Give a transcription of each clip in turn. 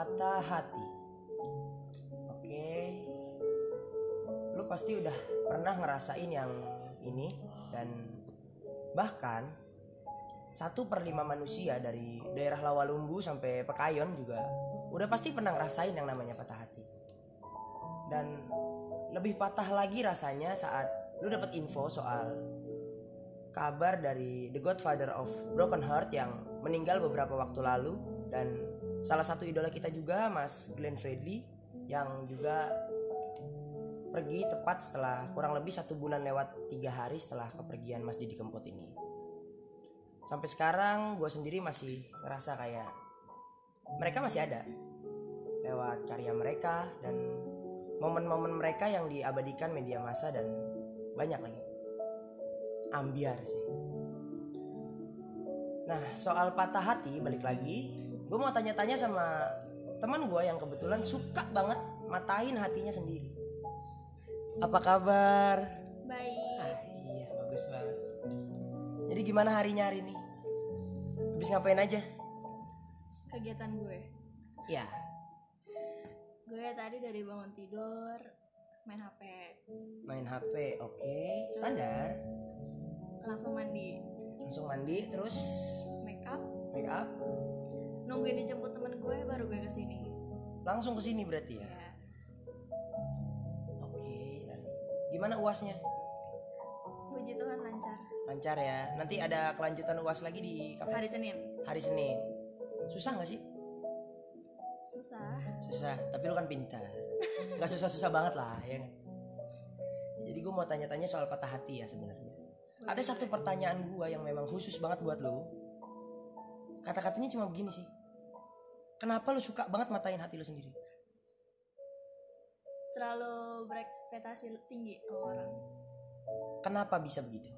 patah hati. Oke. Lu pasti udah pernah ngerasain yang ini dan bahkan satu per lima manusia dari daerah Lawalumbu sampai Pekayon juga udah pasti pernah ngerasain yang namanya patah hati. Dan lebih patah lagi rasanya saat lu dapat info soal kabar dari The Godfather of Broken Heart yang meninggal beberapa waktu lalu dan salah satu idola kita juga Mas Glenn Fredly yang juga pergi tepat setelah kurang lebih satu bulan lewat tiga hari setelah kepergian Mas Didi Kempot ini. Sampai sekarang gue sendiri masih ngerasa kayak mereka masih ada lewat karya mereka dan momen-momen mereka yang diabadikan media massa dan banyak lagi ambiar sih. Nah soal patah hati balik lagi, gue mau tanya-tanya sama teman gue yang kebetulan suka banget matain hatinya sendiri. Apa kabar? Baik. Ah, iya bagus banget. Jadi gimana harinya hari ini? Habis ngapain aja? Kegiatan gue. Ya, Gue tadi dari bangun tidur main HP, main HP, oke, standar. langsung mandi, Langsung mandi, terus make up, make up, nungguin dijemput temen gue baru gue ke sini. langsung ke sini berarti ya. Ya. Oke, gimana uasnya? Puji Tuhan lancar. Lancar ya. Nanti ada kelanjutan uas lagi di kapan? Hari Senin. Hari Senin. Susah nggak sih? Susah. Susah. Tapi lu kan pintar. Gak susah-susah banget lah, ya nggak? Jadi gue mau tanya-tanya soal patah hati ya sebenarnya. Ada satu pertanyaan gue yang memang khusus banget buat lu. Kata-katanya cuma begini sih. Kenapa lu suka banget matain hati lu sendiri? Terlalu berekspektasi tinggi sama orang. Kenapa bisa begitu?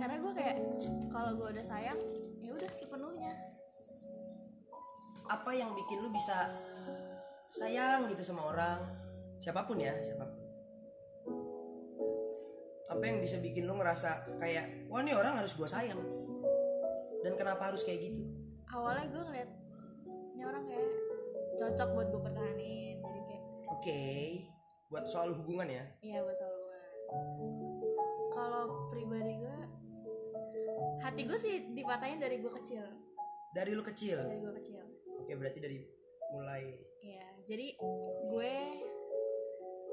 Karena gue kayak kalau gue udah sayang, ya udah sepenuhnya. Apa yang bikin lu bisa sayang gitu sama orang? Siapa pun ya, siapa pun. Apa yang bisa bikin lu ngerasa kayak, wah ini orang harus gue sayang. Dan kenapa harus kayak gitu? Awalnya gue ngeliat ini orang kayak cocok buat gue pertahanin. Jadi kayak Oke, buat soal hubungan ya. Iya buat hubungan. Kalau pribadi gue, hati gue sih dipatahin dari gue kecil, Dari lu kecil. dari gue kecil. Oke, berarti dari mulai Iya, jadi gue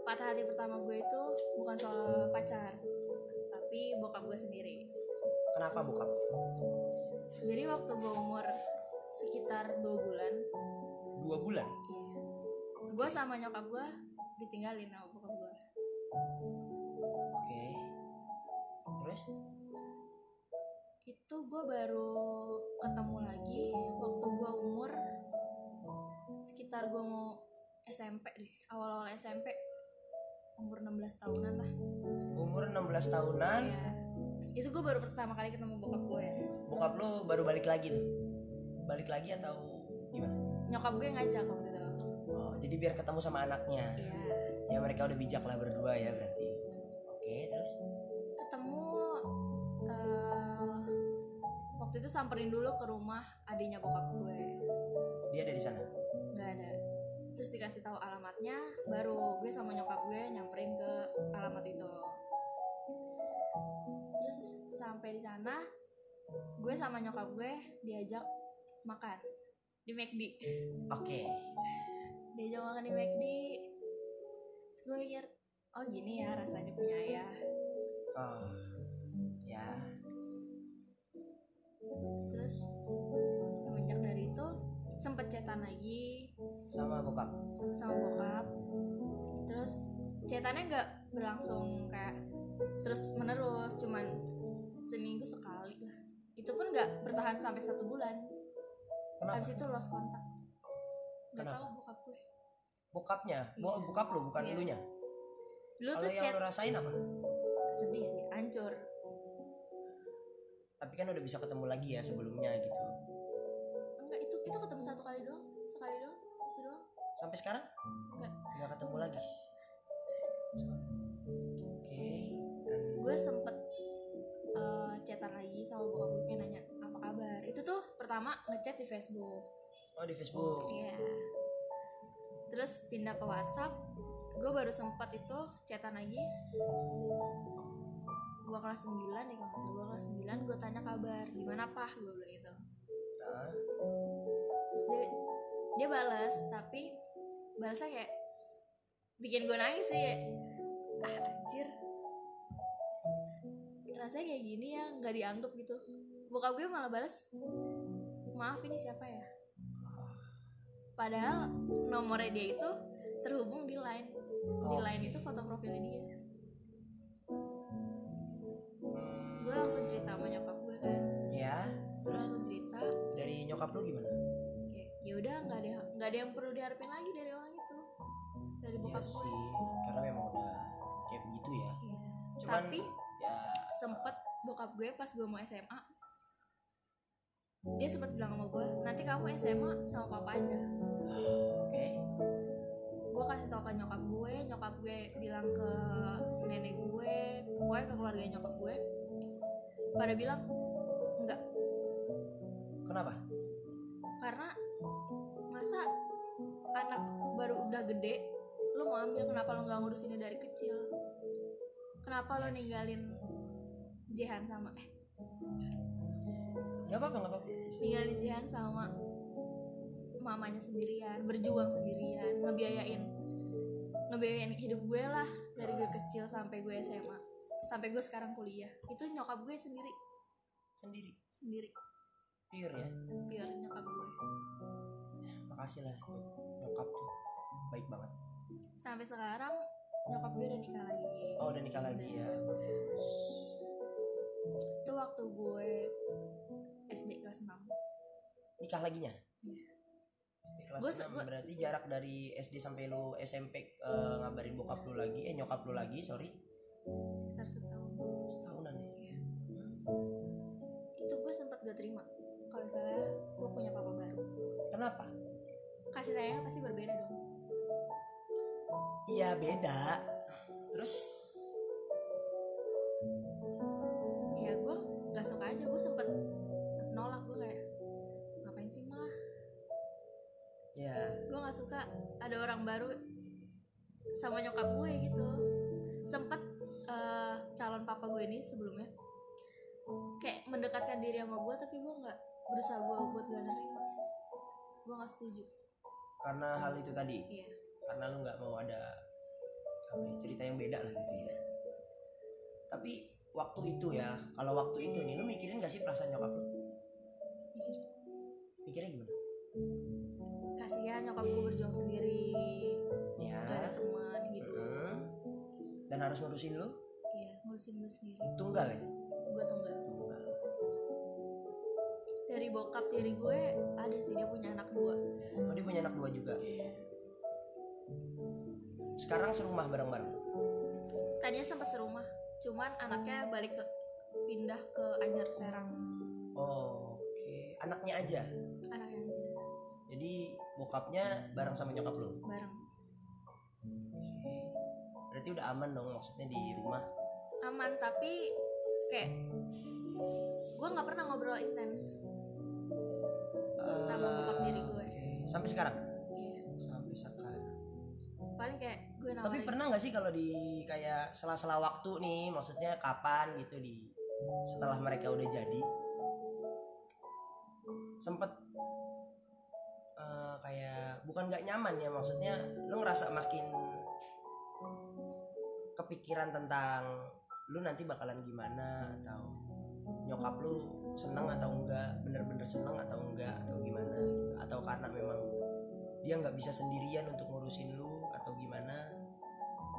patah hati pertama gue itu bukan soal pacar, tapi bokap gue sendiri. kenapa bokap? Jadi waktu gue umur sekitar dua bulan, Dua bulan. iya, gue sama nyokap gue ditinggalin sama bokap gue. Oke. Terus? itu gue baru ketemu lagi waktu gue umur sekitar gue mau SMP deh awal-awal SMP umur 16 tahunan lah Umur 16 tahunan, ya itu gue baru pertama kali ketemu bokap gue bokap lu baru balik lagi tuh. Balik lagi atau gimana? nyokap gue ngajak waktu itu Oh, jadi biar ketemu sama anaknya. iya Ya mereka udah bijak lah berdua ya berarti. Oke, terus? ketemu eh, waktu itu samperin dulu ke rumah adiknya bokap gue Dia ada di sana. nggak ada terus dikasih tahu alamatnya baru gue sama nyokap gue nyamperin ke alamat itu terus sampai di sana gue sama nyokap gue diajak makan di McD Oke. diajak makan di McD terus gue mikir oh gini ya rasanya punya ayah Oh. Ya. terus semenjak dari itu sempet chatan lagi Sama bokap. sama, sama bokap terus chatannya nggak berlangsung kayak terus menerus cuman seminggu sekali lah itu pun nggak bertahan sampai satu bulan Kenapa? habis itu lost kontak Kenapa? tahu bokap gue Bokapnya. Bo- Iya. bokap lu bukan Iya. elunya. Kalau tuh yang chat lu rasain apa? sedih sih hancur Tapi kan udah bisa ketemu lagi ya sebelumnya gitu. enggak itu itu ketemu satu kali doang sekali doang itu doang Sampai sekarang enggak nggak ketemu lagi. Oke. Dan gue sempet eh, chatan lagi sama bokap pertama ngechat di Facebook oh di Facebook Iya. Terus pindah ke WhatsApp, gue baru sempat itu chatan lagi. Gue kelas 9 nih kalau nggak gue kelas 9 gue tanya kabar gimana pah gue bilang gitu. Nah, Terus dia dia balas tapi balasnya kayak bikin gue nangis sih. Ah anjir. Rasanya kayak gini ya nggak dianggap gitu. Bokap gue malah balas maaf ini siapa ya? Padahal nomornya dia itu terhubung di line. Di Oke. line itu foto profilnya dia. hmm, Gue langsung cerita sama nyokap gue kan. ya Gue terus langsung cerita dari nyokap lu gimana kayak ya udah nggak ada nggak ada yang perlu diharapin lagi dari orang itu. Dari Iya bokap gue. sih karena memang udah kayak begitu ya Iya. cuman Tapi ya sempet bokap gue pas gue mau SMA dia sempat bilang sama gue nanti kamu SMA sama papa aja. Oke. Gue kasih tau ke nyokap gue nyokap gue bilang ke nenek gue gue ke keluarga nyokap gue. Pada bilang enggak. Kenapa? Karena masa anak baru udah gede lu mau ambil kenapa lu nggak ngurusinnya dari kecil? Kenapa Yes. ninggalin Jehan sama eh nggak apa-apa nggak apa-apa. Ninggalin Jihan sama mamanya sendirian berjuang sendirian ngebiayain ngebiayain hidup gue lah dari gue kecil sampai gue SMA sampai gue sekarang kuliah. Itu nyokap gue sendiri. Sendiri? Sendiri. Pure? Ya pure nyokap gue. Makasih lah nyokap tuh. Baik banget. Sampai sekarang nyokap gue udah nikah lagi. Oh udah nikah lagi ya. Itu waktu gue SD kelas 6 nikah laginya? Iya. SD kelas Gua 6 se- gua- berarti jarak dari SD sampai lu SMP eh, ngabarin bokap lu lagi eh nyokap lu lagi sorry. Sekitar setahun. Setahunan ya? Iya. itu gue sempat gak terima. Kalau misalnya gue punya papa baru. Kenapa? Kasih sayangnya pasti berbeda dong. Iya beda. Terus? Ya gue nggak suka aja. Gue nggak suka ada orang baru sama nyokap gue gitu. Sempet eh, calon papa gue ini sebelumnya kayak mendekatkan diri sama gue tapi gue nggak berusaha gue buat gak nerima. Gue nggak setuju. Karena hal itu tadi? Iya. Karena lu nggak mau ada apa ya, cerita yang beda lah gitu ya? Tapi waktu itu ya kalau waktu itu nih lu mikirin gak sih perasaan nyokap lu? Mikir mikirnya gimana kasihan nyokap gue berjuang sendiri. Ya. Gak ada teman gitu. Mm. dan harus ngurusin lu? Iya ngurusin gue sendiri. Tunggal ya? Gue tunggal. Tunggal. Dari bokap tiri gue ada sih dia punya anak dua. Oh dia punya anak dua juga? Iya. Sekarang serumah bareng-bareng? Tadinya sempat serumah cuman anaknya balik ke pindah ke Anyar Serang. Oh, oke. Anaknya aja? Anaknya aja. Jadi bokapnya bareng sama nyokap lu bareng berarti udah aman dong maksudnya di rumah aman tapi kayak gue nggak pernah ngobrol intens Sama bokap tiri gue. Oke. sampai sekarang Iya. sampai sekarang paling kayak gue tapi nawarin pernah nggak sih kalau di kayak sela-sela waktu nih maksudnya kapan gitu di setelah mereka udah jadi sempet eh, kayak bukan nggak nyaman ya maksudnya lu ngerasa makin kepikiran tentang lu nanti bakalan gimana atau nyokap lu seneng atau enggak bener-bener seneng atau enggak atau gimana gitu. Atau karena memang dia nggak bisa sendirian untuk ngurusin lu atau gimana?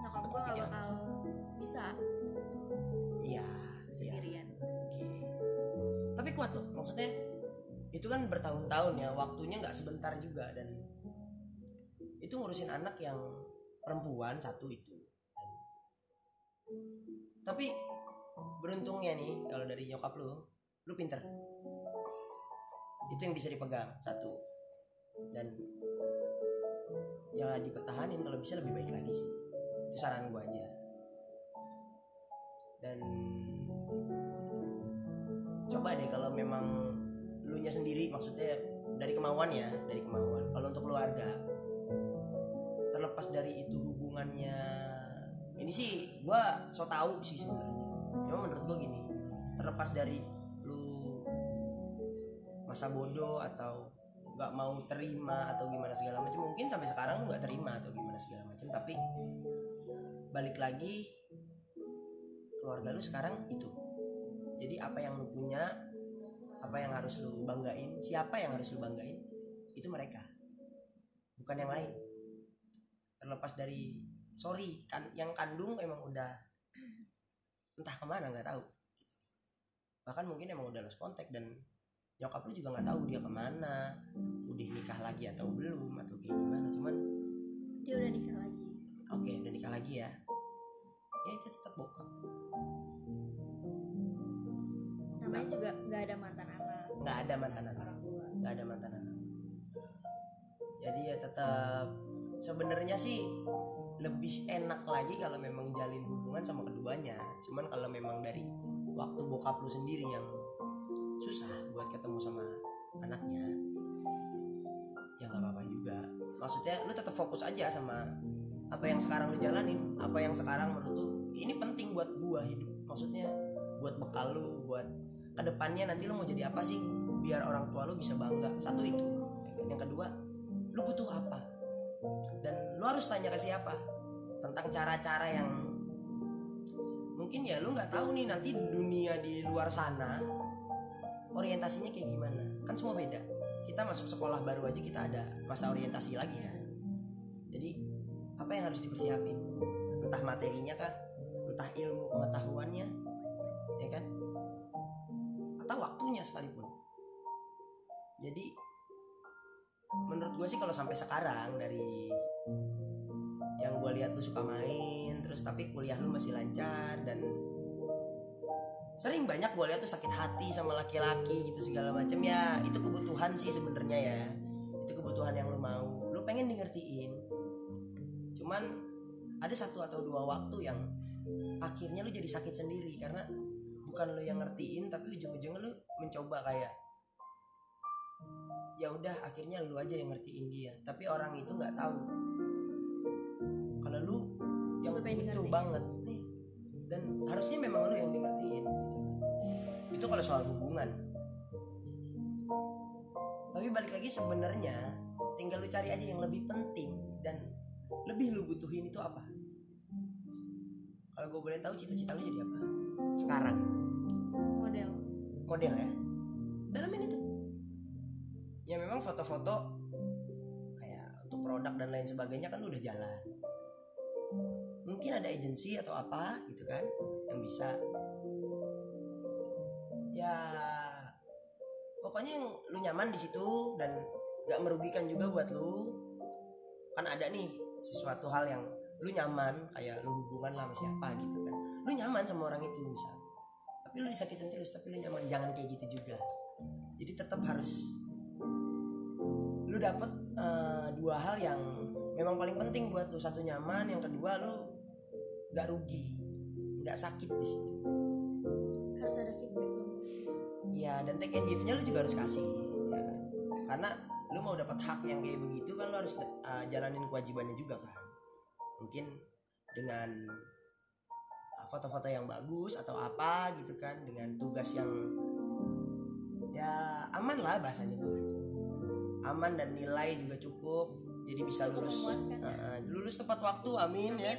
Nyokap gue nggak kepikiran bakal bisa. Iya iya. Sendirian. Oke. Tapi kuat loh, maksudnya itu kan bertahun-tahun ya, waktunya nggak sebentar juga dan itu ngurusin anak yang perempuan satu itu. Tapi beruntungnya nih kalau dari nyokap lu, lu pinter. Itu yang bisa dipegang satu dan ya dipertahanin kalau bisa lebih baik lagi sih. Itu saran gua aja. Dan coba deh kalau memang lu nya sendiri maksudnya dari kemauan ya dari kemauan. Kalau untuk keluarga terlepas dari itu hubungannya ini sih gua so tau sih sebenarnya. Cuma menurut gua gini terlepas dari lu masa bodoh atau nggak mau terima atau gimana segala macam mungkin sampai sekarang lu nggak terima atau gimana segala macam tapi balik lagi keluarga lu sekarang itu. Jadi apa yang lu punya apa yang harus lu banggain siapa yang harus lu banggain? Itu mereka bukan yang lain. Terlepas dari sorry kan yang kandung emang udah entah ke mana nggak tahu. Bahkan mungkin emang udah lost kontak dan nyokap lu juga nggak tahu dia ke mana udah nikah lagi atau belum atau kayak gimana. Cuman dia udah nikah lagi. Oke udah nikah lagi ya. Ya itu tetap bokap namanya juga nggak ada mantan anak. Nggak ada mantan anak. Nggak ada mantan anak. Jadi ya tetap sebenarnya sih lebih enak lagi kalau memang jalin hubungan sama keduanya. Cuman kalau memang dari waktu bokap lu sendiri yang susah buat ketemu sama anaknya ya nggak apa-apa juga. Maksudnya lu tetap fokus aja sama apa yang sekarang lu jalanin apa yang sekarang menurut lu ini penting buat gua hidup. Maksudnya buat bekal lu buat ke depannya nanti lu mau jadi apa sih? Biar orang tua lu bisa bangga. Satu itu. Ya yang kedua lu butuh apa? Dan lu harus tanya ke siapa? Tentang cara-cara yang mungkin ya lu nggak tahu nih nanti dunia di luar sana orientasinya kayak gimana. Kan semua beda. Kita masuk sekolah baru aja kita ada masa orientasi lagi kan jadi apa yang harus dipersiapin? Entah materinya kah? Entah ilmu pengetahuannya? Ya kan waktunya sekalipun. Jadi menurut gue sih kalau sampai sekarang dari yang gue lihat lu suka main terus tapi kuliah lu masih lancar dan sering banyak gue lihat tuh sakit hati sama laki-laki gitu segala macam ya itu kebutuhan sih sebenarnya ya. Itu kebutuhan yang lu mau. Lu pengen di ngertiin cuman ada satu atau dua waktu yang akhirnya lu jadi sakit sendiri karena bukan lu yang ngertiin tapi ujung-ujungnya lu mencoba kayak ya udah akhirnya lu aja yang ngertiin dia. Tapi orang itu nggak tahu. Kalau lu yang butuh banget nih dan harusnya memang lu yang di ngertiin gitu itu kalau soal hubungan. Tapi balik lagi sebenarnya tinggal lu cari aja yang lebih penting dan lebih lu butuhin itu apa. Kalau gue boleh tahu cita-cita lu jadi apa? Sekarang model. Model ya? Dalamin itu. Ya memang foto-foto kayak untuk produk dan lain sebagainya kan udah jalan. Mungkin ada agensi atau apa gitu kan yang bisa. Ya pokoknya yang lu nyaman di situ dan gak merugikan juga buat lu. Kan ada nih sesuatu hal yang lu nyaman kayak lu hubungan lah sama siapa gitu kan. Lu nyaman sama orang itu misalnya tapi lu disakitin terus tapi lu nyaman jangan kayak gitu juga. Jadi tetap harus lu dapet eh, dua hal yang memang paling penting buat lu. Satu nyaman yang kedua lu gak rugi nggak sakit di situ. Harus ada feedback dong. Ya dan take and give nya lu juga harus kasih ya kan? karena lu mau dapat hak yang kayak begitu kan lu harus uh, jalanin kewajibannya juga kan. Mungkin dengan uh, foto-foto yang bagus atau apa gitu kan dengan tugas yang ya aman lah bahasanya tuh gitu. Aman dan nilai juga cukup jadi bisa Cukup lulus. uh, uh, lulus tepat waktu amin ya.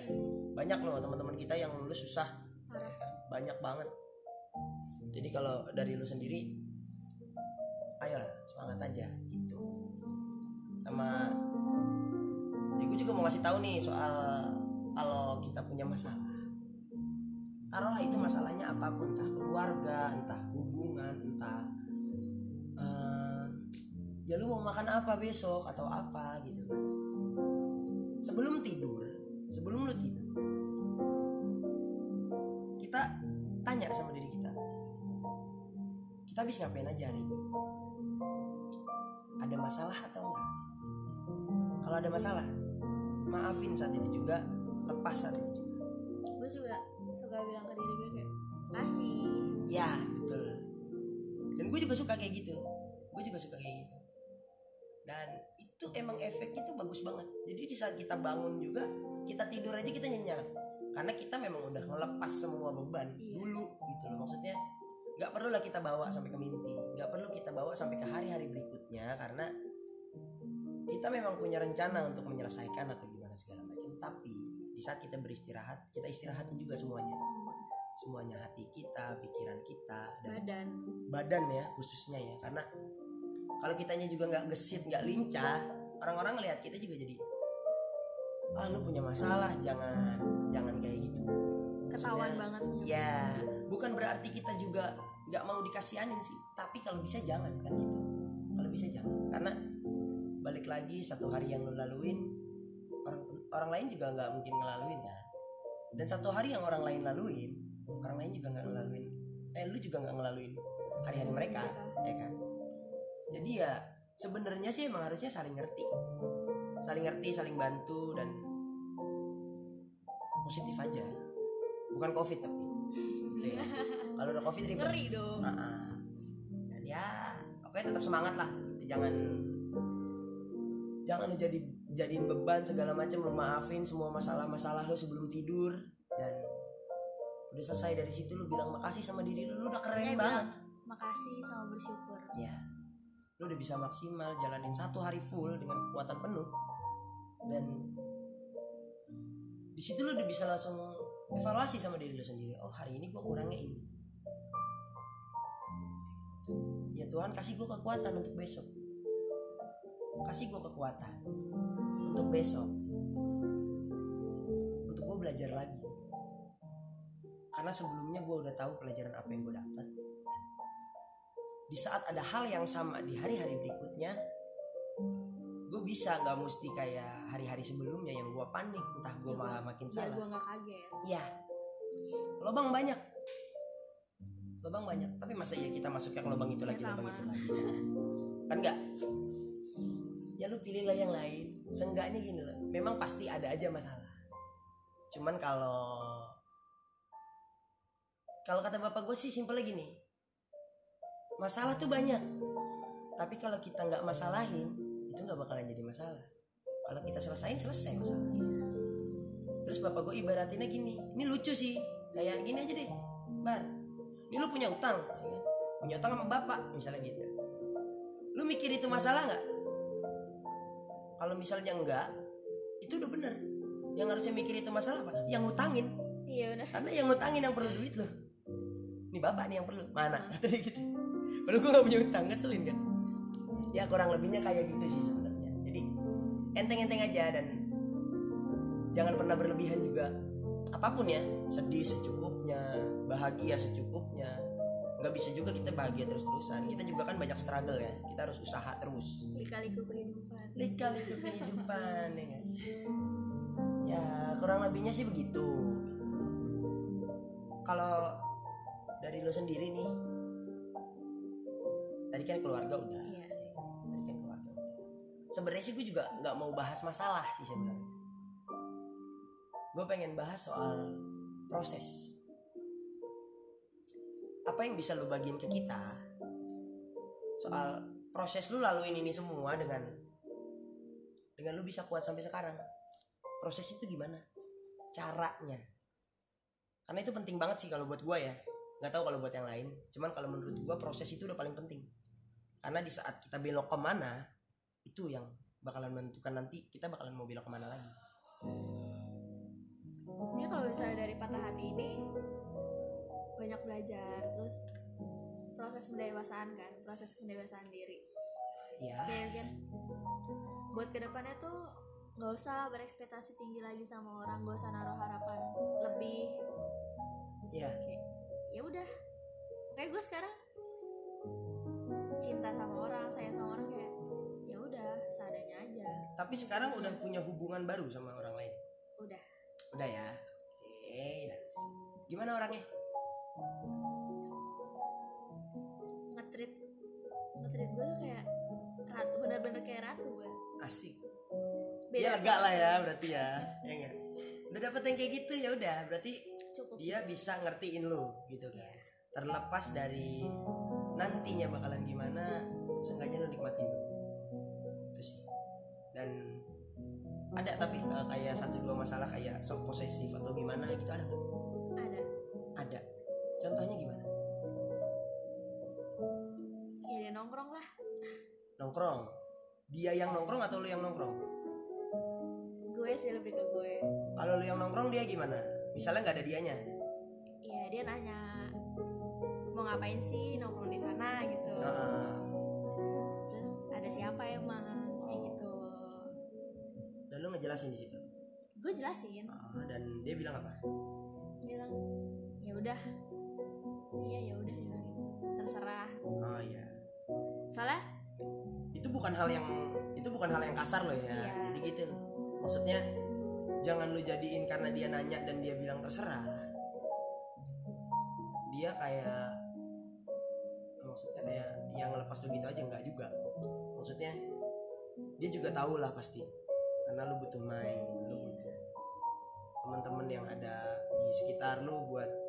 Banyak loh teman-teman kita yang lulus susah. Parah. Banyak banget. Jadi kalau dari lu sendiri ayolah semangat aja gitu. Sama ya gue juga mau ngasih tahu nih soal kalau kita punya masalah taruhlah itu masalahnya apa pun entah keluarga entah hubungan entah eh, ya lu mau makan apa besok atau apa gitu kan. Sebelum tidur sebelum lu tidur kita tanya sama diri kita kita habis ngapain aja hari ini? Ada masalah atau enggak? Kalau ada masalah maafin saat itu juga lepas saat itu juga. Juga suka bilang ke diri gue kayak kasih ya betul. Dan gue juga suka kayak gitu. Gue juga suka kayak gitu. Dan itu emang efeknya tuh bagus banget. Jadi di saat kita bangun juga kita tidur aja kita nyenyak. Karena kita memang udah ngelepas semua beban Iya. dulu gitu loh. Maksudnya nggak perlu lah kita bawa sampai ke mimpi. Nggak perlu kita bawa sampai ke hari-hari berikutnya karena kita memang punya rencana untuk menyelesaikan atau gimana segala macam. Tapi saat kita beristirahat kita istirahatin juga semuanya. Semua semuanya hati kita pikiran kita dan badan. badan ya khususnya ya. Karena kalau kitanya juga nggak gesit nggak lincah orang-orang ngelihat kita juga jadi ah lu punya masalah jangan jangan kayak gitu. Ketahuan banget punya ya bukan berarti kita juga nggak mau dikasihanin sih tapi kalau bisa jangan kan gitu. Kalau bisa jangan. Karena balik lagi satu hari yang lu laluin orang lain juga nggak mungkin ngelaluin kan? Dan satu hari yang orang lain laluin orang lain juga nggak ngelaluin. Eh lu juga nggak ngelaluin hari-hari mereka ya kan? Jadi ya sebenarnya sih emang harusnya saling ngerti. Saling ngerti saling bantu dan positif aja. Bukan covid tapi. Gitu ya. kalau udah covid ribet. Ngeri dong. Nah, dan ya pokoknya tetap semangat lah. Jangan jangan lu jadi jadiin beban segala macam lu maafin semua masalah-masalah lu sebelum tidur dan udah selesai dari situ lu bilang makasih sama diri lu lu udah keren Eh, banget. bilang makasih sama bersyukur. Ya lu udah bisa maksimal jalanin satu hari full dengan kekuatan penuh. Dan di situ lu udah bisa langsung evaluasi sama diri lu sendiri. Oh hari ini gua kurangnya ini. Ya Tuhan kasih gua kekuatan untuk besok. Kasih gua kekuatan untuk besok. Untuk gua belajar lagi. Karena sebelumnya gua udah tahu pelajaran apa yang gua dapat di saat ada hal yang sama di hari-hari berikutnya gue bisa nggak mesti kayak hari-hari sebelumnya yang gue panik entah gue Ya, malah gua- makin biar salah. gue nggak kaget. Ya lobang banyak. Lobang banyak. Tapi masa ya kita masuknya ke lobang itu Ya, lagi lobang sama. itu lagi? Kan enggak ya lu pilihlah yang lain. Seenggaknya gini loh memang pasti ada aja masalah. Cuman kalau kalau kata bapak gue sih simpelnya gini. Masalah tuh banyak. Tapi kalau kita nggak masalahin itu nggak bakalan jadi masalah. Kalau kita selesain selesai masalah. Terus bapak gue ibaratinnya gini ini lucu sih kayak gini aja deh bar. Ini lu punya utang ya kan? punya utang sama bapak misalnya gitu. Lu mikir itu masalah nggak kalau misalnya enggak itu udah bener. Yang harusnya mikir itu masalah apa? Yang ngutangin. Iya benar karena yang ngutangin yang perlu duit loh. Ini bapak nih yang perlu. Mana? Kata dia gitu. Padahal gue gak punya utang ngeselin kan? Ya kurang lebihnya kayak gitu sih sebenarnya. Jadi enteng-enteng aja dan jangan pernah berlebihan juga. Apa pun ya sedih secukupnya bahagia secukupnya nggak bisa juga kita bahagia terus-terusan. Kita juga kan banyak struggle ya. Kita harus usaha terus. Lika-liku kehidupan. Lika-liku kehidupan ya kan? ya kurang lebihnya sih begitu. Kalau dari lo sendiri nih tadi kan keluarga udah. Iya. tadi kan keluarga udah. Sebenarnya sih gue juga nggak mau bahas masalah sih sebenarnya. Gue pengen bahas soal proses apa yang bisa lo bagiin ke kita? Soal proses lu laluin ini semua dengan dengan lu bisa kuat sampai sekarang. Proses itu gimana? Caranya. Karena itu penting banget sih kalau buat gua ya. Nggak tahu kalau buat yang lain. Cuman kalau menurut gua proses itu udah paling penting. Karena di saat kita belok ke mana itu yang bakalan menentukan nanti kita bakalan mau belok ke mana lagi. Ini kalau misalnya dari patah hati ini banyak belajar terus proses pendewasaan kan proses pendewasaan diri. Ya kayak kan buat ke depannya tuh nggak usah berekspektasi tinggi lagi sama orang nggak usah naruh harapan lebih. Ya kayak ya udah. Kayak gue sekarang cinta sama orang sayang sama orang kayak ya udah seadanya aja. Tapi sekarang udah punya hubungan baru sama orang lain? Udah. Udah ya? Oke gimana orangnya ngetrit ngetrit gue tuh kayak ratu bener-bener kayak ratu banget asik. Beda ya sama lah ya berarti ya. Ya enggak? Udah dapet yang kayak gitu ya udah berarti cukup. dia bisa ngertiin lo gitu kan. Terlepas dari nantinya bakalan gimana seenggaknya lo nikmatin dulu. Itu dan ada tapi eh, kayak satu dua masalah kayak sok posesif atau gimana gitu ada nggak? Ada. Ada contohnya gimana? Ya dia nongkrong lah. Nongkrong? Dia yang nongkrong atau lu yang nongkrong? Gue sih lebih ke gue. Kalau lu yang nongkrong dia gimana? Misalnya nggak ada dianya? Iya dia nanya mau ngapain sih nongkrong di sana? gitu. Nah, terus ada siapa emang kayak gitu. Dan lu ngejelasin di situ? Gue jelasin. Ah, dan dia bilang apa? Dia bilang ya udah iya ya udah gitu. terserah. Oh iya. Soalnya itu bukan hal yang itu bukan hal yang kasar loh ya. Iya. jadi gitu. Maksudnya jangan lu jadiin karena dia nanya dan dia bilang terserah. Dia kayak maksudnya kayak yang ngelepas lu gitu aja nggak juga. Maksudnya dia juga tahu lah pasti. Karena lu butuh main lu butuh teman-teman yang ada di sekitar lu buat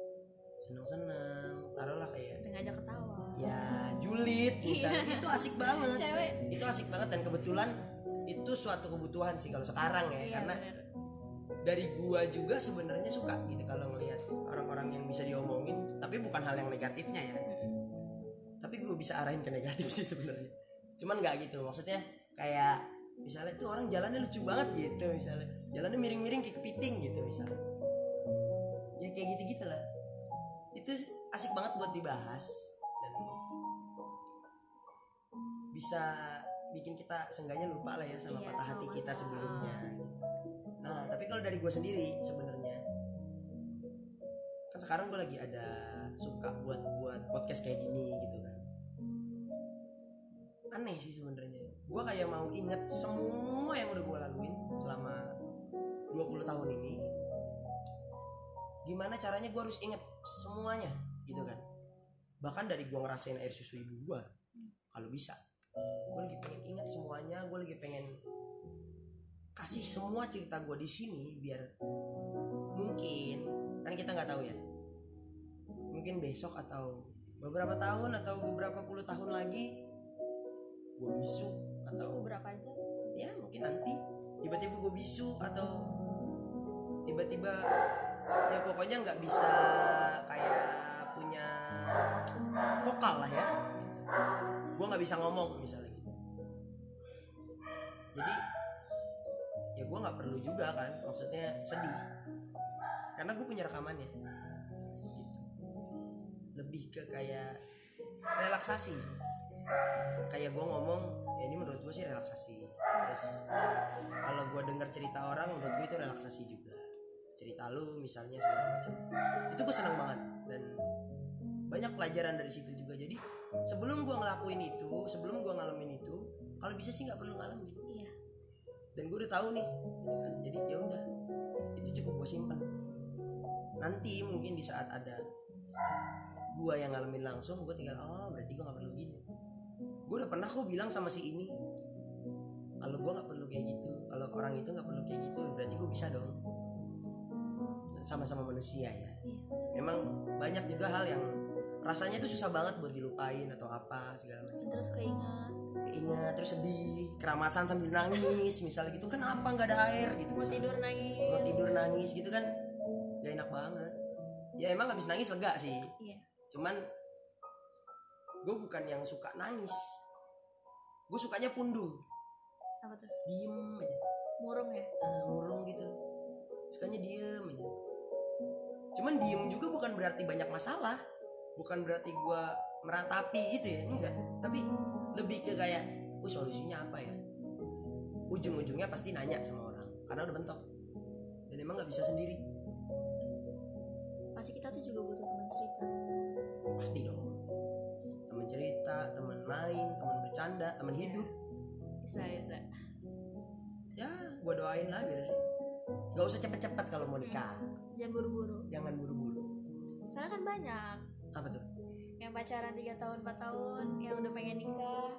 seneng-seneng taruhlah kayak udah ngajak ketawa. Ya julid misalnya. Itu asik banget. Cewek. Itu asik banget dan kebetulan itu suatu kebutuhan sih kalau sekarang ya iya karena bener. dari gua juga sebenarnya suka gitu kalau ngelihat orang-orang yang bisa diomongin tapi bukan hal yang negatifnya ya. Tapi gua bisa arahin ke negatif sih sebenarnya. Cuman nggak gitu maksudnya kayak misalnya tuh orang jalannya lucu banget gitu misalnya. Jalannya miring-miring kayak kepiting gitu misalnya. Ya kayak gitu gitulah itu asik banget buat dibahas. Dan bisa bikin kita seenggaknya lupa lah ya sama Iya, patah sama hati kita sebelumnya. gitu. nah tapi kalau dari gue sendiri sebenarnya kan sekarang gue lagi ada suka buat buat podcast kayak gini gitu kan. Aneh sih sebenarnya. Gue kayak mau inget semua yang udah gue laluin selama 20 tahun ini. Gimana caranya gue harus inget semuanya gitu kan. Bahkan dari gue ngerasain air susu ibu gue kalau bisa. Gue lagi pengen ingat semuanya gue lagi pengen kasih semua cerita gue di sini biar mungkin kan kita nggak tahu ya. Mungkin besok atau beberapa tahun atau beberapa puluh tahun lagi gue bisu atau berapa aja? Ya mungkin nanti tiba-tiba gue bisu atau tiba-tiba ya pokoknya nggak bisa kayak punya vokal lah ya. Gue nggak bisa ngomong misalnya gitu. Jadi ya gue nggak perlu juga kan maksudnya sedih. Karena gue punya rekamannya. Lebih ke kayak relaksasi kayak gue ngomong ya ini menurut gue sih relaksasi. Terus kalau gue dengar cerita orang menurut gue itu relaksasi juga cerita lu misalnya segala macam. Itu gue seneng banget dan banyak pelajaran dari situ juga. Jadi sebelum gue ngelakuin itu sebelum gue ngalamin itu kalau bisa sih nggak perlu ngalamin. Iya. Dan gue udah tahu nih gitu kan. Jadi ya udah itu cukup gue simpen. Nanti mungkin di saat ada gue yang ngalamin langsung gue tinggal oh berarti gue nggak perlu gini. Gue udah pernah kok bilang sama si ini kalau gue nggak perlu kayak gitu kalau orang itu nggak perlu kayak gitu berarti gue bisa dong sama-sama manusia ya. Iya. Memang banyak juga hal yang rasanya itu susah banget buat dilupain atau apa segala macam. Terus keingat. Keinget terus sedih keramasan sambil nangis misalnya gitu. Kenapa nggak ada air gitu mau misalnya. tidur nangis. Mau tidur nangis gitu kan gak enak banget. Ya emang habis nangis lega sih. Iya. Cuman gue bukan yang suka nangis. Gue sukanya pundung. Apa tuh? Diem aja. Murung ya? Eh, murung gitu. Sukanya diem aja cuman diem juga bukan berarti banyak masalah. Bukan berarti gue meratapi gitu ya enggak. Tapi lebih ke kayak oh solusinya apa ya? Ujung-ujungnya pasti nanya sama orang karena udah mentok. Dan emang nggak bisa sendiri. Pasti kita tuh juga butuh teman cerita. Pasti dong. Teman cerita teman main teman bercanda teman hidup. Bisa bisa. Ya gue doain lah biar nggak usah cepet-cepet kalau mau nikah. Jangan buru-buru. Jangan buru-buru. Soalnya kan banyak. Apa tuh? Yang pacaran 3 tahun 4 tahun yang udah pengen nikah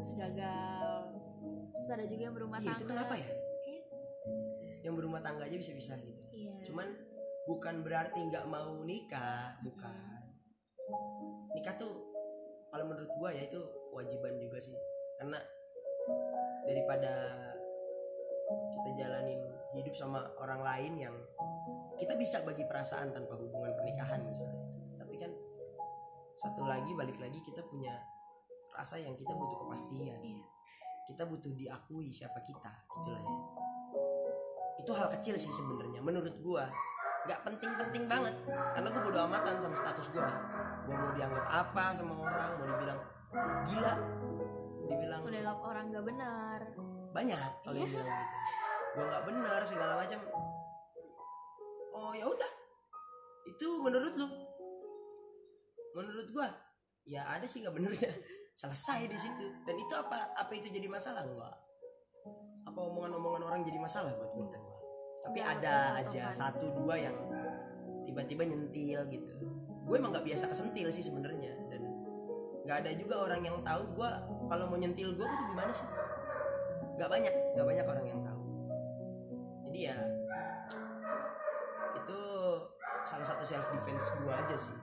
terus gagal. Terus ada juga yang berumah iya tangga. itu kenapa ya? Iya. yang berumah tangga aja bisa-bisa gitu. Iya. Cuman bukan berarti nggak mau nikah bukan. Nikah tuh kalau menurut gua ya itu kewajiban juga sih. Karena daripada ngejalanin hidup sama orang lain yang kita bisa bagi perasaan tanpa hubungan pernikahan misalnya. Tapi kan satu lagi balik lagi kita punya rasa yang kita butuh kepastian. Iya. kita butuh diakui siapa kita gitulah ya. Itu hal kecil sih sebenarnya menurut gua. Nggak penting-penting banget karena gua bodo amatan sama status gua. Gua mau dianggap apa sama orang mau dibilang gila dibilang Udah nggak orang gak benar. Banyak kalau yang bilang gitu. Gua nggak benar segala macam. Oh ya udah. Itu menurut lu? Menurut gua ya ada sih nggak benernya selesai di situ. Dan itu apa apa itu jadi masalah? Enggak apa omongan-omongan orang jadi masalah buat enggak tapi Enggak, ada aja satu dua yang tiba-tiba nyentil gitu. Gue emang nggak biasa kesentil sih sebenarnya. Dan nggak ada juga orang yang tahu gue kalau mau nyentil gue tuh gimana sih nggak banyak nggak banyak orang yang tahu. Jadi ya itu salah satu self defense gue aja sih.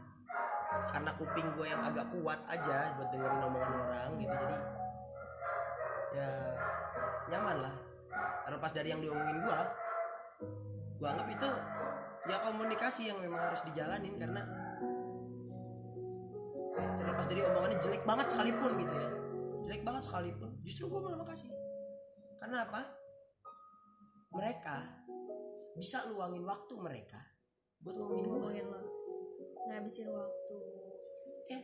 Karena kuping gue yang agak kuat aja buat dengerin omongan orang gitu jadi ya nyaman lah. Terlepas dari yang diomongin gue gue anggap itu ya komunikasi yang memang harus dijalanin karena terlepas dari omongannya jelek banget sekalipun gitu ya. Jelek banget sekalipun. Justru gue malah makasih karena apa? Mereka bisa luangin waktu mereka buat ngomongin gue Ngomongin lo. Ngabisin waktu. ya.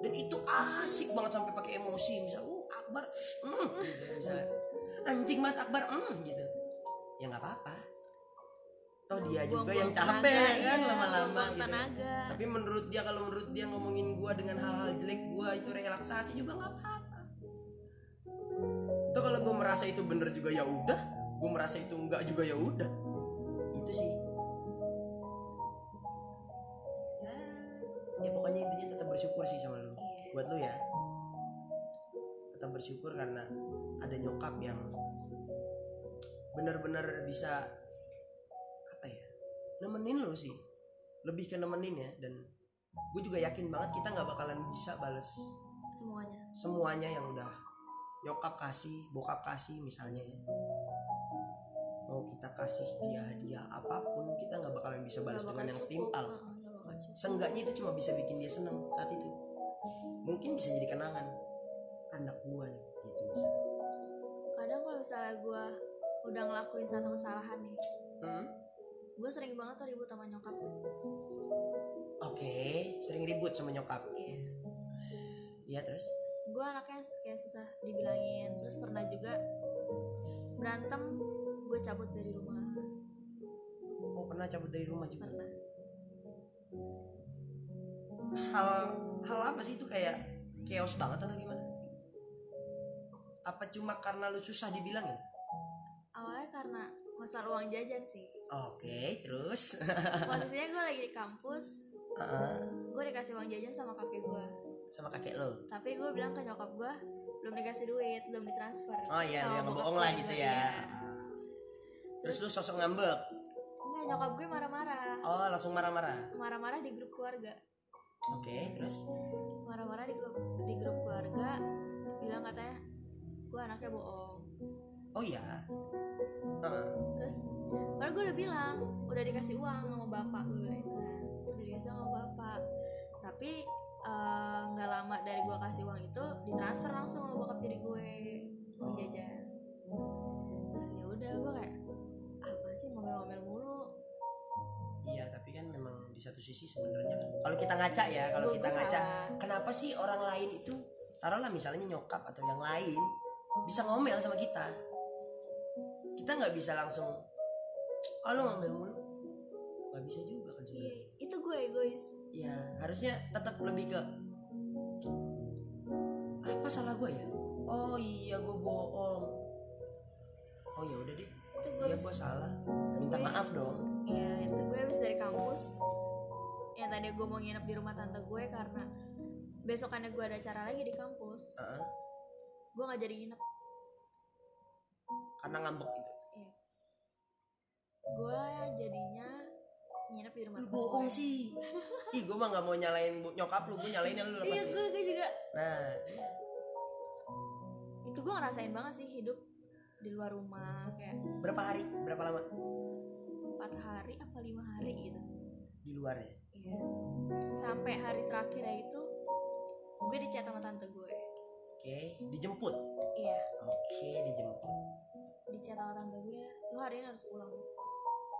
Dan itu asik banget sampai pakai emosi misal uh akbar mm, gitu misalnya anjing banget akbar mm, gitu. Ya nggak apa-apa. Toh dia juga yang tenaga, capek kan iya, lama-lama buang-buang gitu. tenaga. tapi menurut dia kalau menurut dia ngomongin gua dengan hal-hal jelek gua itu relaksasi juga nggak apa-apa kalau gua merasa itu bener juga ya udah. Gua merasa itu enggak juga ya udah. Itu sih. Ya, ya pokoknya intinya tetap bersyukur sih sama lu. Iya. buat lu ya. Tetap bersyukur karena ada nyokap yang benar-benar bisa apa ya nemenin lu sih. Lebih ke nemenin ya dan gue juga yakin banget kita nggak bakalan bisa bales Semuanya. semuanya yang udah nyokap kasih bokap kasih misalnya ya mau kita kasih dia hadiah apa pun kita nggak bakalan bisa balas dengan yang setimpal. Seenggaknya itu cuma bisa bikin dia seneng saat itu. Mungkin bisa jadi kenangan anak gua nih gitu misalnya. Kadang kalau misalnya gue udah ngelakuin satu kesalahan nih, Hmm? gue sering banget tuh ribut sama nyokap. Oke, sering ribut sama nyokap. Iya. Iya terus? Gue anaknya kayak susah dibilangin. Terus pernah juga berantem, gue cabut dari rumah. Oh pernah cabut dari rumah juga. Pernah. Hal hal apa sih itu kayak chaos banget atau gimana? Apa cuma karena lu susah dibilangin? Awalnya karena masalah uang jajan sih. Oke, terus? Posisinya gue lagi di kampus, Heeh, gue dikasih uang jajan sama kakek gue. Sama kakek lo. Tapi gue bilang ke nyokap gue, belum dikasih duit, belum ditransfer. Oh iya, bokap ngebohong lah gitu ya. iya. Terus lu sosok ngambek. Enggak, nyokap gue marah-marah. Oh, langsung marah-marah. Marah-marah di grup keluarga. Oke, terus? Marah-marah di grup di grup keluarga, bilang katanya gue anaknya bohong. Oh iya. Heeh. Terus, baru gue udah bilang, udah dikasih uang sama bapak gue. Udah dikasih sama bapak. Tapi eh, nggak lama dari gue kasih uang itu ditransfer langsung sama bokap tiri gue uang Oh. jajan. Terus ya udah gue kayak apa sih ngomel-ngomel mulu. Iya, tapi kan memang di satu sisi sebenarnya kan kalau kita ngaca ya, kalau kita ngaca, salah. kenapa sih orang lain itu taruhlah misalnya nyokap atau yang lain bisa ngomel sama kita. Kita nggak bisa langsung oh lu ngomel mulu. Nggak bisa juga kan Iya, sebenarnya. itu gue egois. Iya, harusnya tetap lebih ke apa salah gue ya? Oh iya gue bohong. Oh ya udah deh, Itu gue iya habis- gue salah. Minta gue- maaf dong. Iya, itu gue habis dari kampus. Yang tadi gue mau nginep di rumah tante gue karena besokannya gue ada acara lagi di kampus. Heeh, Gue nggak jadi nginep. karena ngambek gitu. Gue jadinya nginep di rumah Lu bohong sih. Ih, gue mah gak mau nyalain bu- nyokap lu, gue nyalain lu lepas Iya, gue, gue juga. Nah. Itu gue ngerasain banget sih hidup di luar rumah kayak berapa hari? Berapa lama? Empat hari apa lima hari gitu. Di luar ya? Iya. Sampai hari terakhir ya itu gue dicat sama tante gue oke dijemput? Iya. Oke dijemput. Dicat sama tante gue lo hari ini harus pulang